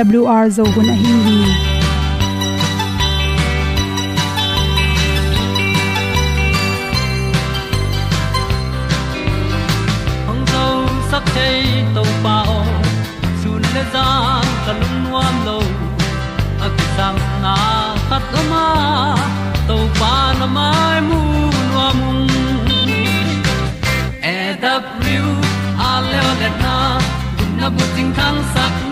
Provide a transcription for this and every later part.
awr zo gun a hin hi hong zo sak chei to pa o sun le za ta lung nuam lo a ki sam na khat o ma to pa na mai mu nuam AWR a le le na gun na bu tin kan sak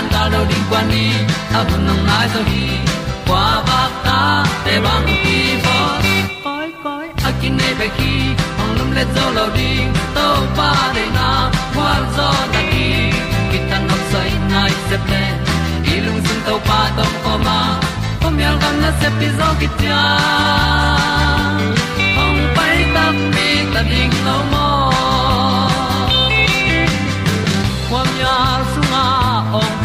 tan ga lo ding kwan ni a bu nang mai zo ba ta để băng đi bo koi koi a kin nei pe ki lum le zo lo ding pa na qua zo na đi. Ki tan nok sai nai se ple sun to pa tom ko ma. Pom yal gam na se pi zo ki tia ta mi ta ding lo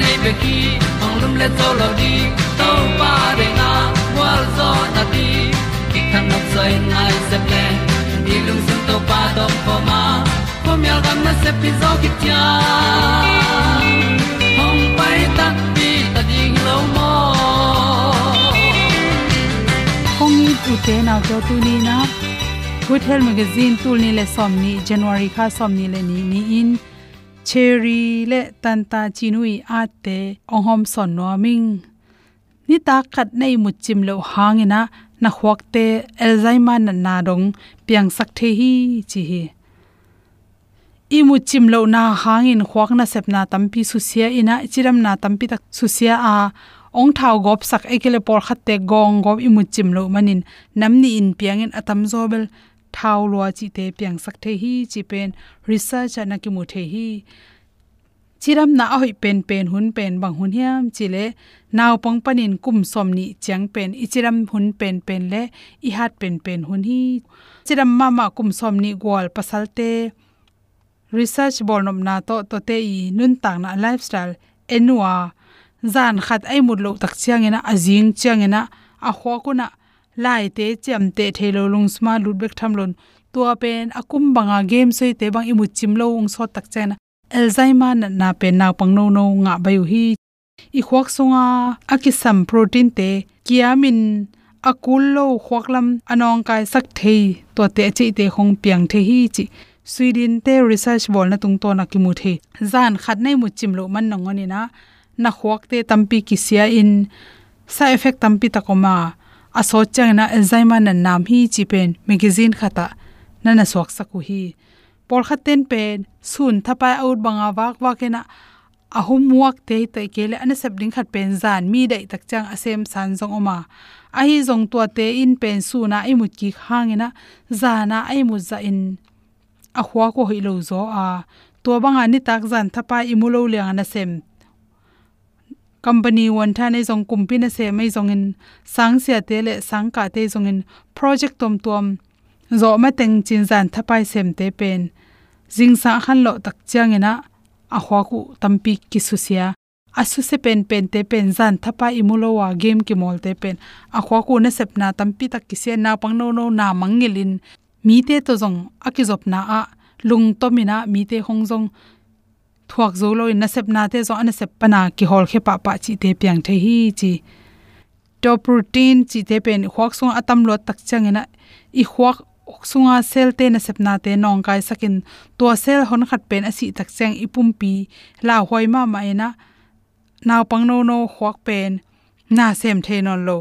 nei pe ki ong lum le to lo di to pa de na wa zo na di ki kan nok sai nai se ple ni lung sun to pa do po ma. Po mi al gam na se pi zo ki tia hong pai ta pi ta ding lo mo kong ni tu te na jo tu ni na good health magazine tul ni le som ni, january kha som ni le ni ni in cherry le tanta chinui ate ohom son noming ni ta khat nei mu chim lo hangina na khwak alzheimer na na dong piang sak the hi chi hi. I mu chim lo na hangin khwak na sep na tampi su sia ina, chiram na tampi tak su sia a. Ong thau gop sak ekele por khatte gong gop i mu chim lo manin namni in piangin atam zobel thau lua chi te piang sak the hi chi pen research na ki mu the hi chiram na hoi pen pen, hun, pen bang hun hiam, chile naw pang panin kum som ni chang pen ichiram hun, pen pen le i hat pen pen, hun hi. Chiram ma ma kum som ni gwal pasalte. Research bornom na to to te i nun tang na lifestyle enwa zan khat ai mut lo tak chiang ina azing chiang ina a khwa kuna lai te chem te thelo lung sma lut bek tham lon tua pen akum banga game sei te bang imu chim lo ung so tak chen alzheimer na na pen na pang no no nga bayu hi. I khwak sunga akisam protein te kiamin akul lo khwaklam anong kai sak thei. To te chi te khong piang the hi chi. Sweden te research bol na tung to na ki mu the. Zan khat nei mu chim lo man nong ani na. Na khwak te tampi ki sia in. Sa effect tampi takoma aso chang na alzheimer na nam hi chi pen magazine khata. Nana sok saku hi. Por khaten pen, sun thapai out banga wak wakena ahum muak te te kele an sabding khat pen zan mi dai tak chang asem san jong oma. A hi jong to te in pen su na i mut ki hangena zana ai mu za in. A khwa ko hi lo zo a. To banga ni tak zan thapa i mu lo le ana sem company wan tha nei jong kumpi na se mai jong in sang sia te le, sang ka te jong in project tom tom zo ma teng chin zan thapai sem te pen. Jing sa khan lo tak chang ina, a hwa ku tampi ki su sia. A su se pen pen te pen, zan thapa imulo wa game ki mol te pen. A hwa ku na sep na tampi tak ki se na pang no no na mangilin mi te to jong a ki akizop na a lung to mina mi te hong jong thuak zo lo in na sep na te zo an sep pana ki hol khe pa pa chi te piang the hi chi. To protein chi te pen tắc song atam lo tak changena i cell sunga sel te na sepna te nong kai sakin. To sel hon khat pen asi tak chang ipum pi. La hoi ma ma na naw pang no no khwak pen. Na sem the non lo.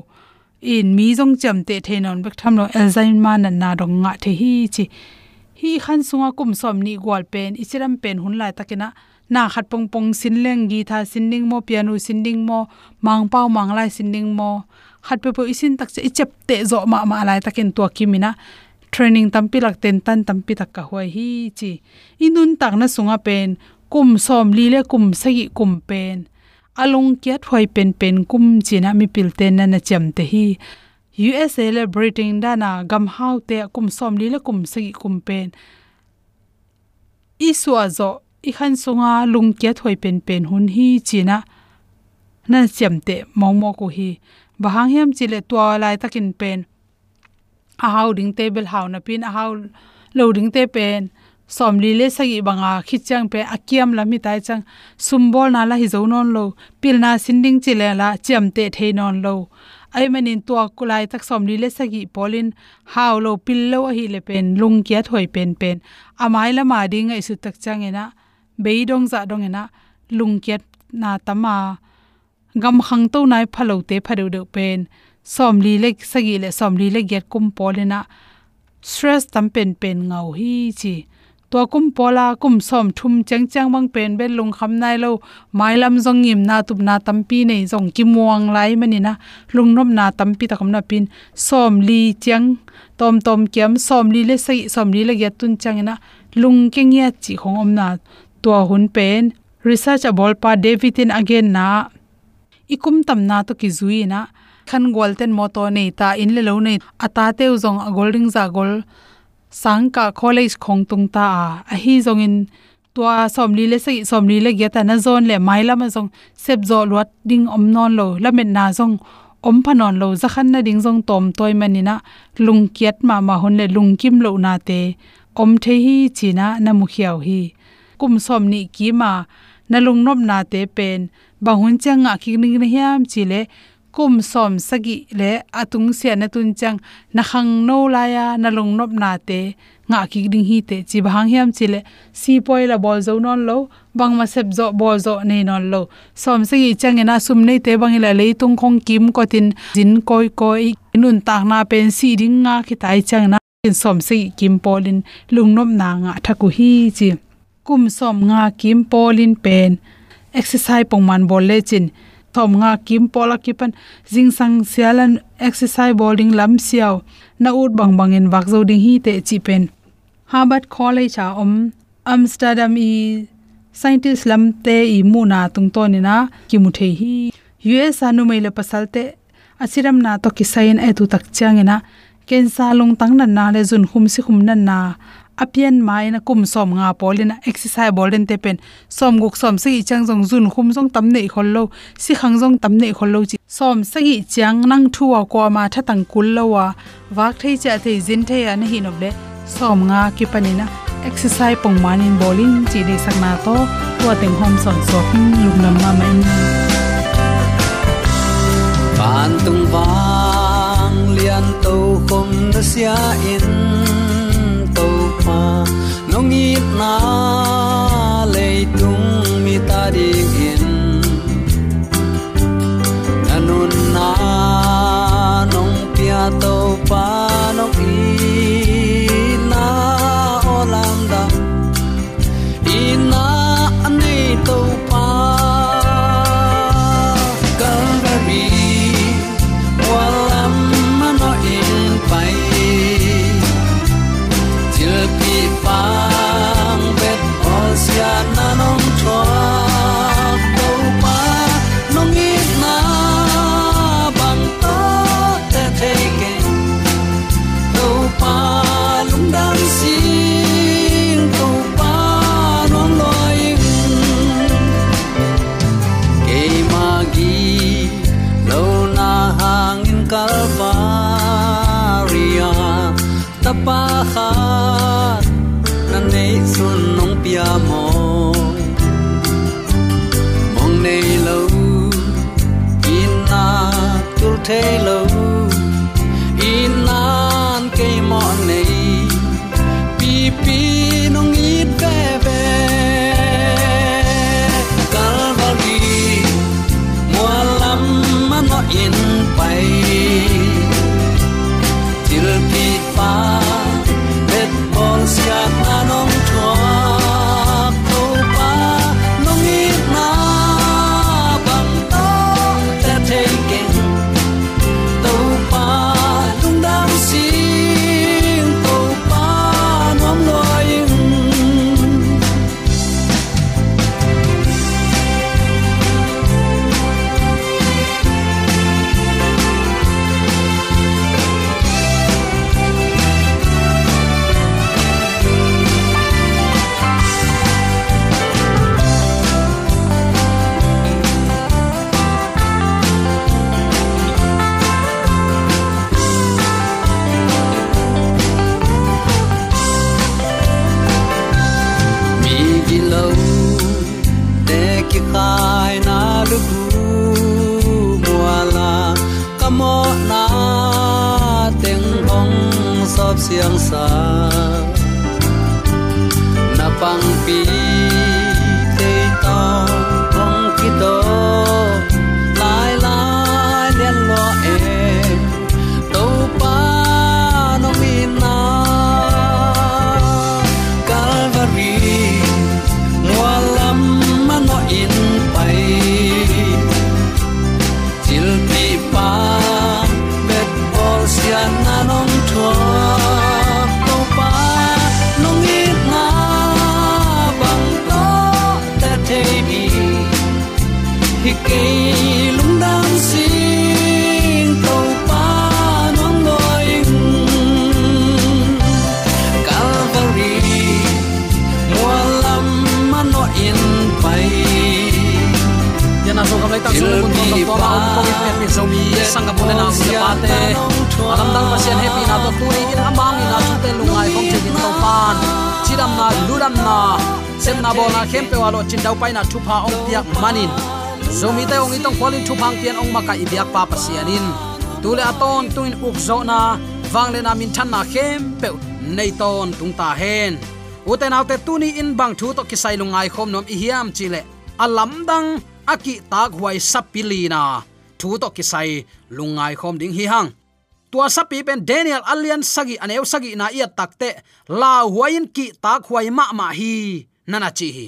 In mi jong cham te the non bek tham lo. Alzheimer na na dong nga the hi chi. Hi khan sunga kum som ni gwal pen. Ichiram pen hun lai takena na khat pong pong sin leng gi tha sin ding mo, piano sin ding mo, mang pau mang lai sin ding mo. Khat pe po isin tak che ichep te zo ma ma lai takin to kimina training tampi lak ten tan tampi tak ka hoi hi chi. Inun tak na sunga pen, kum som li le kum sagi kum pen. Alung kiat hoi pen pen kum china mi pil ten na na cham te hi. USA le Britain da na gam hau te kum som li le kum sagi kum pen. Iswa zo i khan sunga lung kiat hoi pen pen hun hi china. Na chamte mong mo ko hi. Bahang hiam chile to lai takin pen. A hau ding table hau na pin a hau loading te pen. Som li le sagi banga khichang pe, akiam la mi tai chang. Sumbol na la hi zo non lo. Pil na sinding chile la chamte the non lo. Ai manin to kulai tak som li le sagi polin. Hau lo pil lo hi le pen lung kya thoi pen pen. Amai la ma ding ai su tak chang ena beidong za dong ena, lungket na tama, gam khang to nai phalo te phadu de pen, som li le sagi le som li le get kum polena stress tam pen pen ngau hi chi. To kum pola kum som thum chang chang bang pen ben lung kham nai lo, mai lam zong ngim na tup na tam pi nei zong ki muang lai mani na lung nom na tam pi ta kham na pin. Som li chang tom tom kiam, som li le sai som li le get tun chang na lung keng ya chi khong om na tua hun pen, research abol pa david in again na. Ikum tam na to ki zui na. Khan golten moto nei ta in le lo nei. Ata te zong a golding za gol sangka college khong tung ta a. Hi zong in tua somli le sai somli le geta na zon le maila ma zong. Sep zo lot ding om non lo, la men na zong. Om phanon lo, za khan na ding zong tom toy manina lung kiat ma ma hun le lung kim lo na te. Om the hi china na mu khiaw hi kum som ni ki ma na lung nop na te pen. Ba hun changa ki ning na hiam chile kum som sagi le atung sia na tun chang na khang no la ya na long nop na te nga ki ding hi te chi bhang hiam chile si poi la bol zo non lo, bang ma sep zo bol zo nei non lo. Som sagi chang na sum nei te bang la le tung khong kim ko tin jin koi koi nun tak na pen si ding nga ki tai chang na. Som sagi kim polin lung nop na nga thaku hi chi kum som nga kim polin pen. Exercise pongman bol le chin thom nga kim pola kipan. Jing sang sialan exercise bowling lam siaw na ut bang bang in wak zo ding hi te chi pen. Harvard college a om. Amsterdam i scientist lam te i mu na tung to ni na ki mu the hi. Us anu mai le pasal te achiram na to ki sain e tu tak chang ina. Ken sa lung tang na na le jun khum si khum na na apian mai na kum som nga polin exercise bolen te pen. Som guk som si chang jong jun khum jong tam nei khol lo. Si khang jong tam nei khol lo chi. Som sagi chang nang thuwa ko ma tha tang kul lo wa. Wak thei cha thei jin thei an hi noble som nga ki panina exercise pong manin bolin chi de sakna to. Tua teng hom son so lum nam ma mai Ban tung wang lian to khom na sia in nong i na le tung mi ta ding na wa lo chin dau pai na thu pha ong tiak manin. Zomi te ong itong polin thu phang tian ong maka i biak pa pa sianin. Tule aton tuin uk zo na wangle na min than na khem pe nei ton tung ta hen. Uten autte tuni in bang thu to kisai lungai khom nom i hiam chile alam dang aki tak huai sapilina thu to kisai lungai khom ding hi hang. Tua sapi pen daniel alian sagi aneu sagi na ia takte la huain ki tak huai ma ma hi. Nana chi hi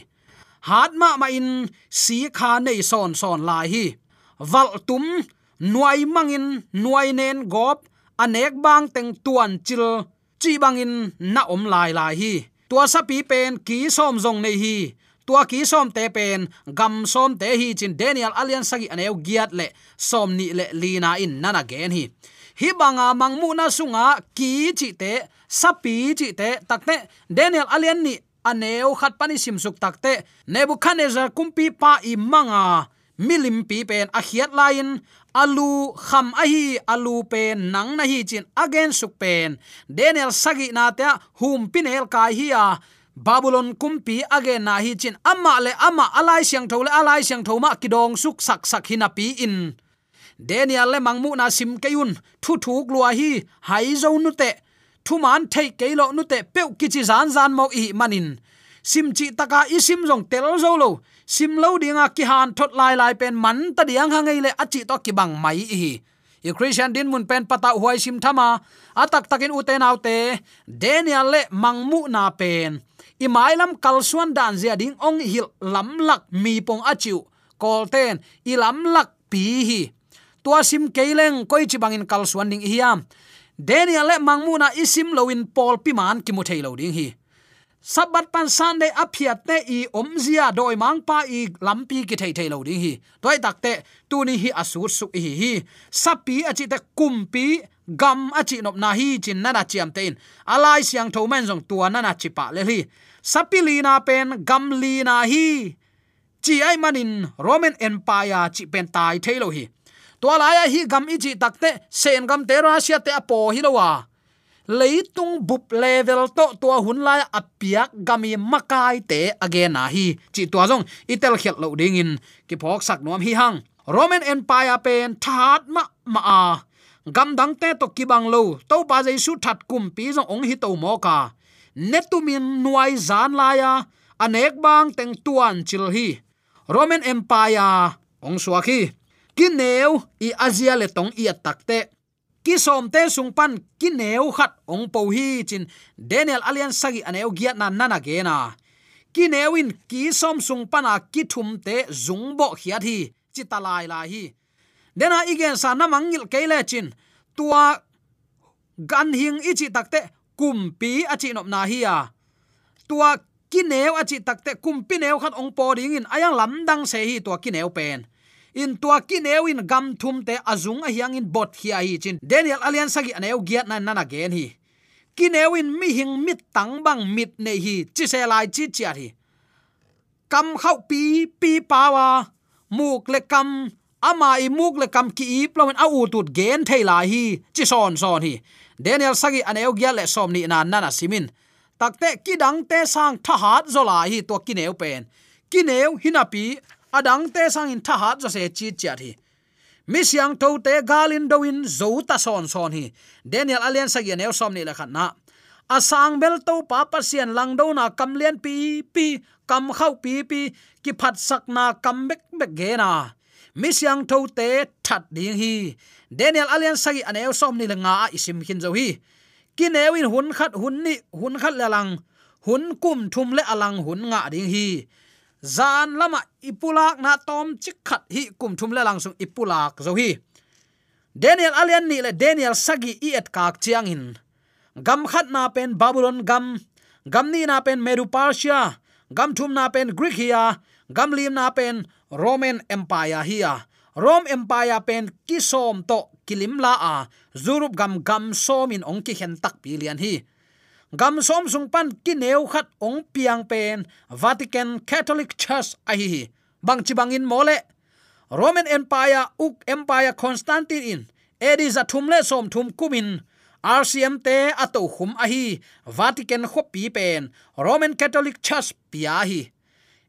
hat ma ma in si kha nei son son lai hi. Val tum nuai mangin nuai nen gop anek bang teng tuan chil, chi bangin na om lai lai hi. Tua sapi pen ki som jong nei hi. Tua ki som te pen, gam som te hi chin daniel alian sagi aneu giat le, som ni le lina in nana gen hi. Hi banga mangmu na sunga ki chi te sapi chi te takte daniel alian ni aneu khat pani sim suk takte nebuchadnezzar kumpi pa i manga, milim pi pen a khiat lain, alu kham a hi, alu pen nang na hi chin again suk pen. Daniel sagi na ta hum pinel kai hi a, babylon kumpi again na hi chin amma le amma alai siang thole alai siang thoma kidong suk sak sak hina pi in. Daniel le mangmu na sim keun thu thuk lua hi, hai zo nu te thu man thei ke lo nu te pe ki chi zan zan mo i manin. Sim chi taka i sim jong tel zo lo. Sim lo dinga ki han thot lai lai pen man ta diang hangai le achi to ki bang mai hi i christian din mun pen pata huai sim thama. Atak takin uten autte daniel le mangmu na pen. I mailam kalsuan dan zia ding ong hil lam lak mi pong achiu kolten i lam lak pi hi. Tua sim keileng koi chi bangin kalsuan ding hiam daniel le mangmu na isim loin Paul piman ki mu thailo ding hi. Sabat pan sunday aphiat te i omzia doi mang pa i lampi ki thei thei lo ding hi. Toy tak te tu ni hi asur su hi hi. Sapi achi te kumpi, gam achi nop na hi chin nana chiam tein alai siang tho men jong tua nana chi pa le hi. Sapi li na pen, gam li na hi. Chi ai manin roman empire chi pen tai thei lo hi to la ya hi gam i takte sen gam te russia te apo hi lowa leitung bup level to tua hun lai apiak gami makai te again na hi. Chi tua jong itel khel lo ding in. Ki phok sak nom hi hang. Roman empire pen that ma ma a. Gam dang te to ki bang lo. To pa jai su that kum pi jong ong hi to mo ka. Netumin nuai zan la ya anek bang teng tuan chil hi. Roman empire, ong suaki kineu, i azia le tong i atakte ki som te sung pan ki neu khat ong po hi chin daniel alian sagi aneu giat na nana ge na. Ki newin ki som sung pana ki thum te zung bo khiat hi chi talai la hi. Dena igen sa na mangil keile chin, tua gan hing ichi takte kumpi achi nop na hi ya tua ki neu achi takte kumpi neu khat ong po ding in ayang lamdang se hi tua ki neu pen in tua ki neu in e gam thum te azung a hiang in bot hi a hi chin. Daniel alian sagi aneu giat na nana gen hi. Ki neu in e mi hing mit tang bang mit ne hi. Chi se lai chi chi hi. Kam khau pi pi pawa muk le kam, ama i muk le kam ki i plomen a u tut gen thei la hi. Chi son son hi. Daniel sagi aneu giat le som ni na nana simin takte ki dang te sang tha hat zola hi to ki neu pen. Ki neu hinapi adang te sang in tha hat zo se chi cha thi. Mi siang to te galin doin zo ta son son hi. Daniel alian sa gen som ni la khat na. Asang bel to pa pa sian lang do na kam lian pi pi, kam khau pi pi, ki phat sak na kam bek bek ge na. Mi siang to te that ding hi. Daniel alian sagi aneu som ni la nga isim hin zo hi. Kinewin hun khat hun ni hun khat la lang hun kum thum le alang hun nga ding hi zan lama ipulak na tom chikhat hi kum thum le langsung ipulak zo hi. Daniel alian ni le daniel sagi i et kak chiang in gam khat na pen babylon gam. Gam ni na pen medu persia. Gam thum na pen greek hiya gam lim na pen roman empire hiya rom empire pen kisom to kilim la a. Zurup gam gam som in ong ki hen tak pilian hi gam som sung pan ki neu khat ong piang pen, vatican catholic church a hi bang chi bangin mole. Roman empire, uk empire constantine in. Edi za thumle som thum kumin rcm te ato hum a hi. Vatican khopi pen. Roman catholic church pia hi.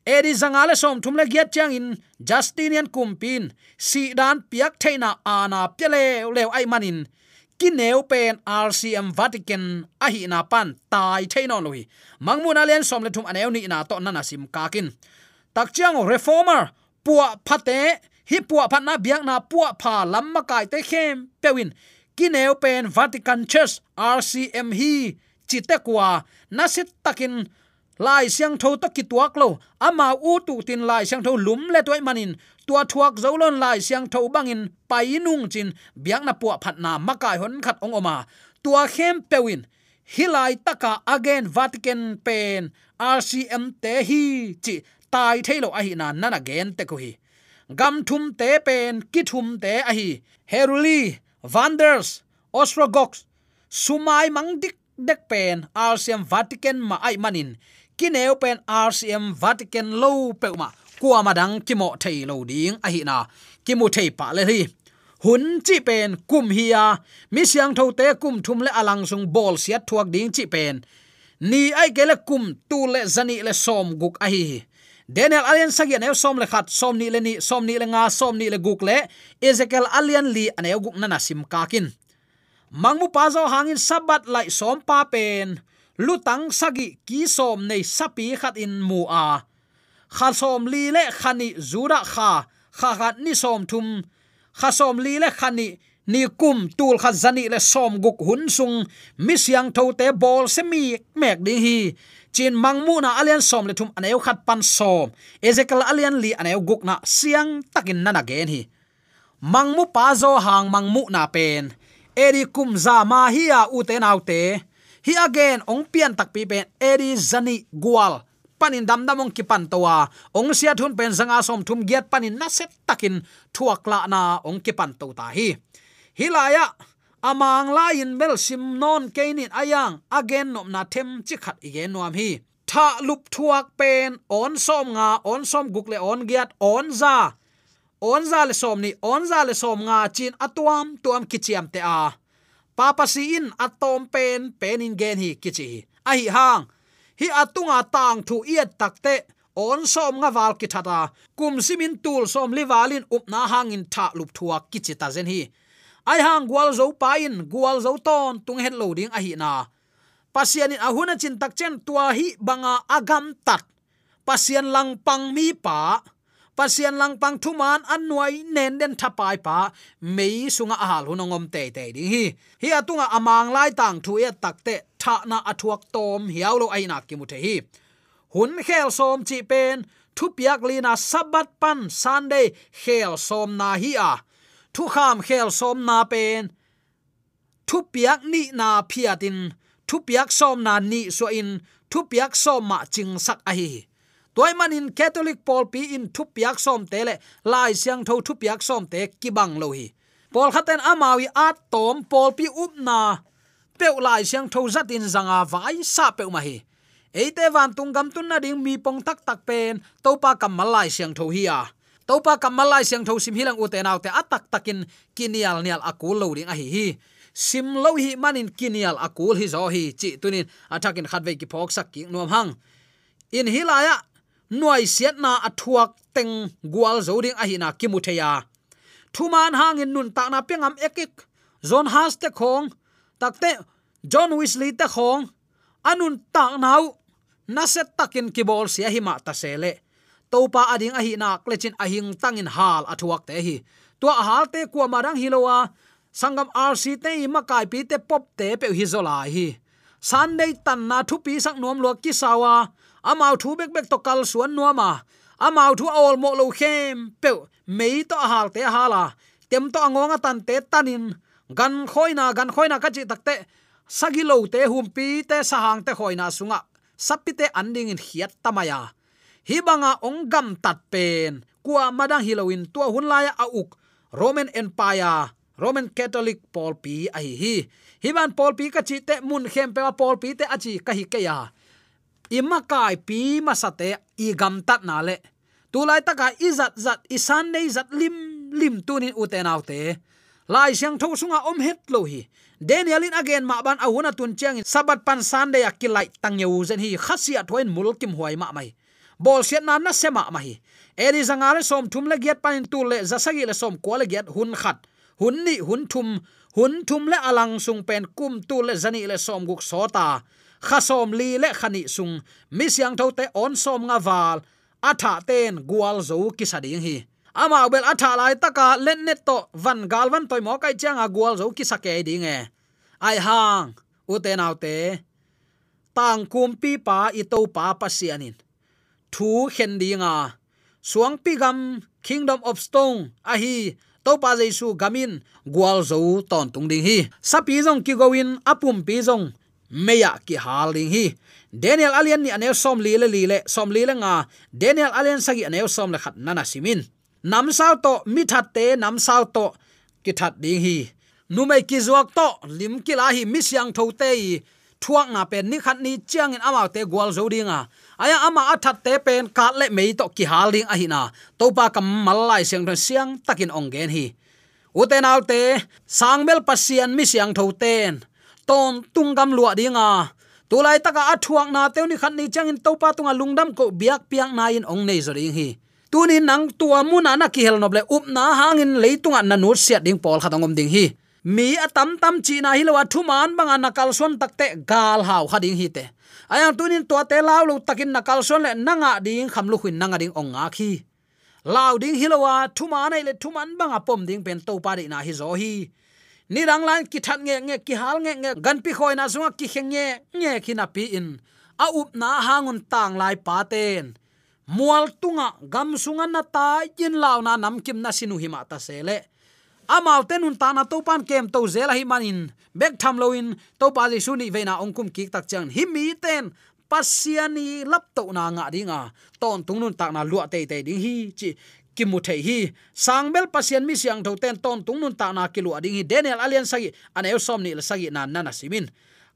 Edi zangale som thumle giat chang in. Justinian kumpin. Si dan piak theina ana pele lew ai manin ki neu pen rcm vatican a hi na pan tai theino lohi mangmun alian som le thum aneu ni na to na na sim kakin tak chiang reformer puwa phate hi puwa phat na biak na puwa pha lamma kai te khem pewin ki neu pen vatican church rcm hi chite kwa na sit takin lai siang tho to ki tuak lo ama u tu tin lai siang tho lum le toy manin tua thuak zolon lai siang tho bangin, pai nung chin, biak na puwa phat na makai hon khat ong oma. Tua khem pewin, hilai taka again vatican pen rcm te hi chi, tai thailo a hi na nana gen te ko hi gam thum te pen, ki thum te a hi heruli vanders ostrogox, sumai mang dik dek pen rcm vatican ma ai manin. Kineu pen rcm vatican lo pe ma kuamadang kimo thei lo ding a hi na kimu thei pa le hi hun chi pen kum hiya mi siang tho te kum thum le alang sung bol siat thuak ding chi pen ni ai kele kum tu le zani le som guk a hi daniel alian sagian eu som le khat som ni le ni som ni le nga som ni le guk le ezekiel alian li ane guk nana sim kakin mangmu pazo hangin sabat lai som pa pen lutang sagi ki som nei sapi khat in mu a kha som li le khani zura kha. Kha khat ni som thum. Kha som li le khani ni. Kum tul khat zani le som guk hun sung. Mi siang tho te bol se mi mek ding hi. Chin mangmu na alian som le thum aneu khat pan som. Ezekiel alian li aneu guk na siang takin nana gen hi. Mangmu pa zo hang mangmu na pen. Eri kum za ma hi a u te nau te. Hi again ong pian tak pi pen. Eri zani gwal panin dam damong ki pan towa ong sia thun pen zanga som thum giat panin na set takin thuak la na ong ki pan to ta hi hilaya amang la in bel sim non keinin ayang again nom na them chi khat igen nuam hi. Tha lup thuak pen, on som nga, on som gukle on giat, on za. On za le som ni, on za le som nga, chin atuam tuam kichiam te a. Papa si in atom pen pen in gen hi kichi a hi hang hi atunga tang thu iat takte. On som nga wal ki thata. Kum simin tul som liwalin upna hangin tha lup thua kichita zen hi. Ai hang gwal zo pa in gwal zo ton, tung het loading a hi na. Pasian in ahuna chin tak chen tua hi banga agam tat. Pasian lang pang mi pa pasian lang pang thuman anwai nen den thapai pa. Mei sunga ahal hunongom te te ding hi. Hi atunga amang lai tang thu ya takte tha na athuak tom hiaw lo aina ki mu the hi. Hun khel som chi pen thu piak lina sabat pan sunday khel som na hi a. Thu kham khel som na pen thu piak ni na phiatin thu piak som na ni so in thu piak som ma ching sak a hi toy manin catholic paul pi in thu piak som te le, lai siang tho thu piak som te ki bang lo hi. Paul khaten amawi at tom paul pi up na peu lai siang tho zat in zanga vai sa peu ma hi. Eite van tung gam tun na ding mi pong tak tak pen to pa kam malai siang tho hi a. Topa kamalai siang tho sim hilang uten naw te atak takin kinial nial akul lo ding a hi hi. Sim lo hi manin kinial akul hi zo hi chi tunin atakin khatve ki phok sak ki nom hang. In hilaya noi siat na athuak teng gwal zo ding a hi kimutheya thuman hangin nun ta na pengam ekik. Zon has te khong. Takte john wesley te khong. Anun ta nau. Na set takin kibol sia hi ma ta sele topa ading a hi nak lechin ahing tangin hal athuak te hi. To hal te kwa marang hilowa sangam rc te makai pi te pop te pe hi zola hi. Sunday tan na thu pi sak nom lo ki sawa amau thu bek bek to kal suan nuama. Amau thu all mo lo khem. Pe mei to hal te hala. Tem to angonga tan te tanin. Gan khoina gan khoina ka chi takte sagilo te humpi te sahang te khoina sunga. Sapite anding in hiat tamaya. Hi banga ong gam tat pen. Kwa madang hilowin tua hun laya auk roman empire, roman catholic paul pi a hi hi. Hi paul pi ka chi te mun khem pe paul pi te achi ka hi ke ya imma kai pi masate i gam tat na le tu lai taka izat zat isan nei zat lim lim tunin uten autte. Lai siang tho sunga om het lo hi. Daniel in again ma ban ahuna tun chang sabat pan sunday akilai tang yeu zen hi khasia thoin mulkim huai ma mai. Bol siat na na sema ma hi. Eri zangare som thum le giat pan tu le zasagi le som ko le giat hun khat. Hun ni hun thum hun thum le alang sung pen kum tu le zani le som guk sota khasom li le khani sung. Mi siang tho te on som nga wal atha ten gwal zo kisading hi. Ama bel atha lai taka len net to van gal van toy mo kai changa gwal zo ki sake ding e ai hang, u te nau te? Tang kum pi pa i to pa pasianin thu khen dinga suang pigam kingdom of stone. A hi to pa jaisu gamin gwal zo ton tung ding hi. Sapi jong ki goin apum pi jong meya ki haling hi. Daniel alien ni anel som li le li le som li le nga. Daniel alien sagi anel som le khat nana simin nam sao to, mi that te nam sao to, ki that ding hi. Nu mai ki zuak to, lim ki la hi mi siang tho te thuak na pen ni khat ni chiang in amaw te gwal zo dinga aya ama athat te pen ka le mei to ki haling a hi na. To pa kam mal lai siang thon siang takin ong gen hi. Uten autte sangmel pasian mi siang tho ten tom tung gam lua dinga tulai taka athuak na teuni khat ni changin topa tunga à lungdam ko biak piang na in ong nei zori hi tuni nang tua muna na ki hel noble up na hangin leitunga à na nu siat ding pol khatangom ding hi mi atam tam chi na hilowa à thu thuman banga nakal son takte gal haw khading hi te ayang tunin tua te law lu takin nakal son le nanga ding khamlu lu nanga ding ong nga khi. Law ding hilowa thuma nei le thuman banga pom ding pen to pa na hi zo hi ni dang lan ki that nge nge, ki hal nge nge, gan pi khoi na sunga ki kheng nge nge ki na pi in. A up na hangun tang lai pa ten. Mual tunga, gam sunga na ta, yin law na nam kim na sinu hima ta sele amau tenun ta na to pan kem to zela hi manin bek tham loin to pa ji suni ve na ong kum ki tak chang. Hi mi ten pasiani lap to na nga dinga ton tung nun tak na lua te te ding hi, chi ki mu thei hi sangbel pasien mi siang tho ten ton tung nun ta na ki lu ading hi. Daniel alien sagi anel som ni la sagi na na simin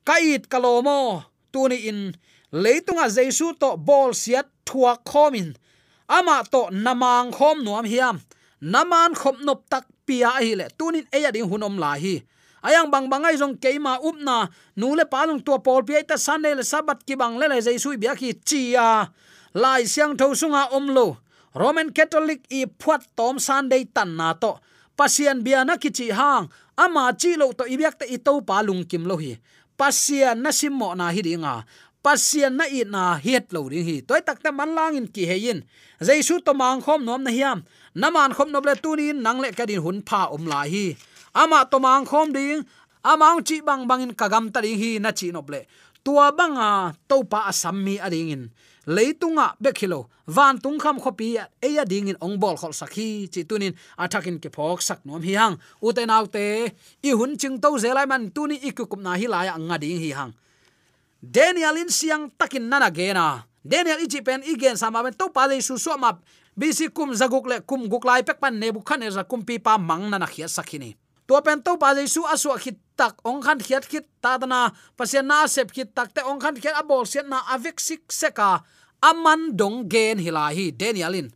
kait kalomo tuni in. Leitunga jesu to bol siat thua khomin ama to namang khom nuam hiam. Naman khop nop tak pia hi le tunin eya ding hunom la hi. Ayang bang bangai jong keima upna nule palung tua pol pi ta sanel sabat ki bang le le jesu bia ki chia lai siang tho sunga omlo roman catholic i phuat tom sunday tan na to. Pasian bia na kichi hang, ama chi lo to ibyak te ito pa lung kim lo hi. Pasian na simmo na hi ringa pasian na i na hiet lo ring hi. Toy tak ta man lang in ki hein jaisu to mang khom nom na hiam. Naman khom noble ni nang le kadin hun pha om la hi. Ama to mang khom ding. Amang chi bang bang in kagam ta ri hi na chi noble tua banga to pa asam mi ading in. Leitunga bekhilo van tung kham khopi eya ding in. Ong bol khol sakhi chi tunin. Athakin ke phok sak nom hi hang. Uten autte i hun ching to zelai man tuni ikukup na hi la ya anga ding hi hang. Daniel in siang takin nana gena daniel i pen igen sama ben. To pa le su so ma bisi kum zaguk le kum guk lai pek pan nebu khan za kum pi pa mang nana khia sakhini to pen to pa le su asu khit tak ong khan khiat khit ta dana. Pasien na sep khit tak te ong khan khiat abol sian na avek sik seka. Aman dong gen hilahi, danielin.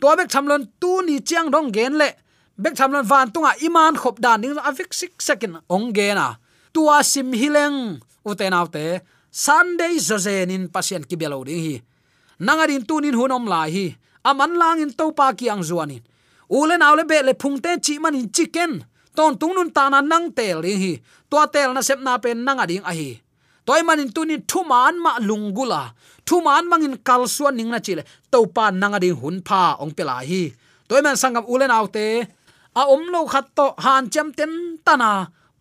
To bek thamlon tu ni chiang dong gen le. Bek thamlon van tunga iman khop dan ning avek sik sekin ong gena tua sim hileng, uten autte sunday zozen in pasien ki belo ding hi. Nangarin tunin hunom lai hi. Aman lang in topa ki ang zuanin ule naule be le phungte chi man in chicken ton tungnun ta na nang tel ring hi. To tel na sep na pen nang ading a hi. Toy manin tunin thu man ma lungula thu man mangin kalsuan ning na chile. To pa nang ading hun pha ong pela hi. Toy man sangam ulen autte a om lo khat to han chem ten tana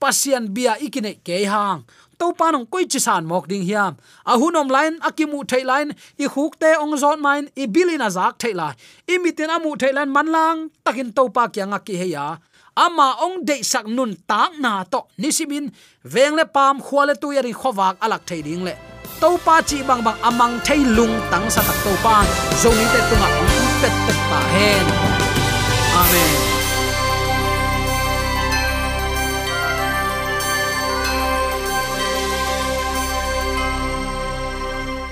pasian bia ikine ke hang. To panong koi chi san mok ding hiam. A hunom line akimu thei line i khuk te ong zon main, i bilina zak thei la i mitin amu thei line manlang takin to pa kyanga ki heya ama ong de sak nun tak na to nisibin veng le pam khwale tu yari khowak alak thei ding le. To pa chi bang bang amang thei lung tang sa tak to pa. Zoni te tunga ong pet pet pa hen. Amen.